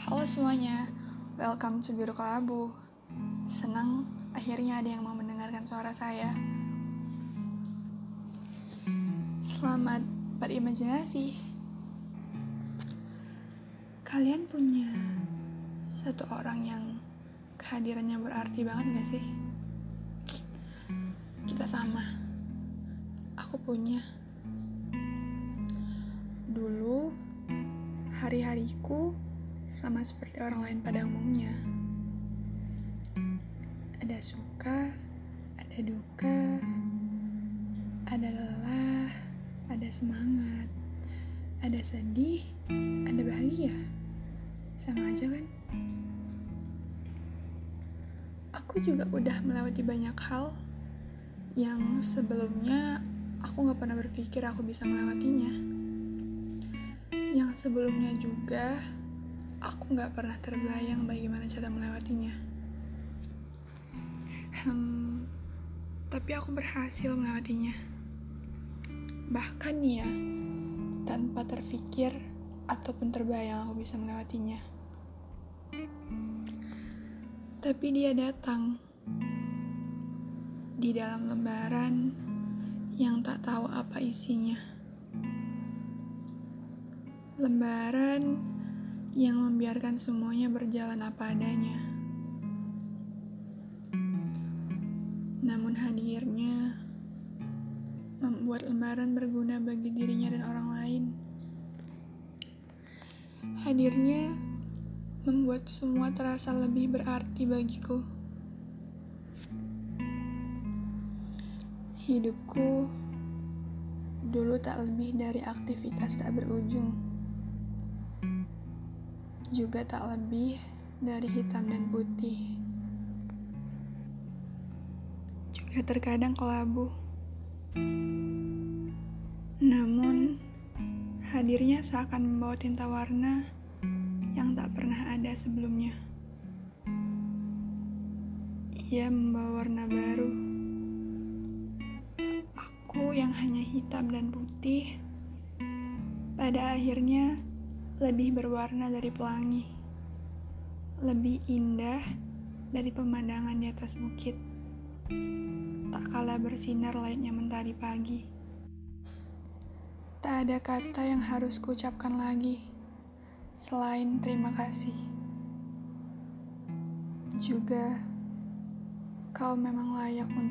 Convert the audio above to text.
Halo semuanya, welcome to Biru Kelabu. Senang akhirnya ada yang mau mendengarkan suara saya. Selamat berimajinasi. Kalian punya satu orang yang kehadirannya berarti banget gak sih? Kita sama. Aku punya. Dulu, hari-hariku sama seperti orang lain pada umumnya. Ada suka, ada duka, ada lelah, ada semangat, ada sedih, ada bahagia. Sama aja kan? Aku juga udah melewati banyak hal yang sebelumnya aku gak pernah berpikir aku bisa melewatinya. Yang sebelumnya juga aku gak pernah terbayang bagaimana cara melewatinya. Hmm, tapi aku berhasil melewatinya. Bahkan ya, tanpa terfikir ataupun terbayang aku bisa melewatinya. Tapi dia datang di dalam lembaran yang tak tahu apa isinya. Lembaran yang membiarkan semuanya berjalan apa adanya. Namun hadirnya membuat lembaran berguna bagi dirinya dan orang lain. Hadirnya membuat semua terasa lebih berarti bagiku. Hidupku dulu tak lebih dari aktivitas tak berujung juga tak lebih dari hitam dan putih. Juga terkadang kelabu. Namun, hadirnya seakan membawa tinta warna yang tak pernah ada sebelumnya. Ia membawa warna baru. Aku yang hanya hitam dan putih, pada akhirnya lebih berwarna dari pelangi, lebih indah dari pemandangan di atas bukit, tak kalah bersinar layaknya mentari pagi. Tak ada kata yang harus kuucapkan lagi selain terima kasih. Juga, kau memang layak untuk.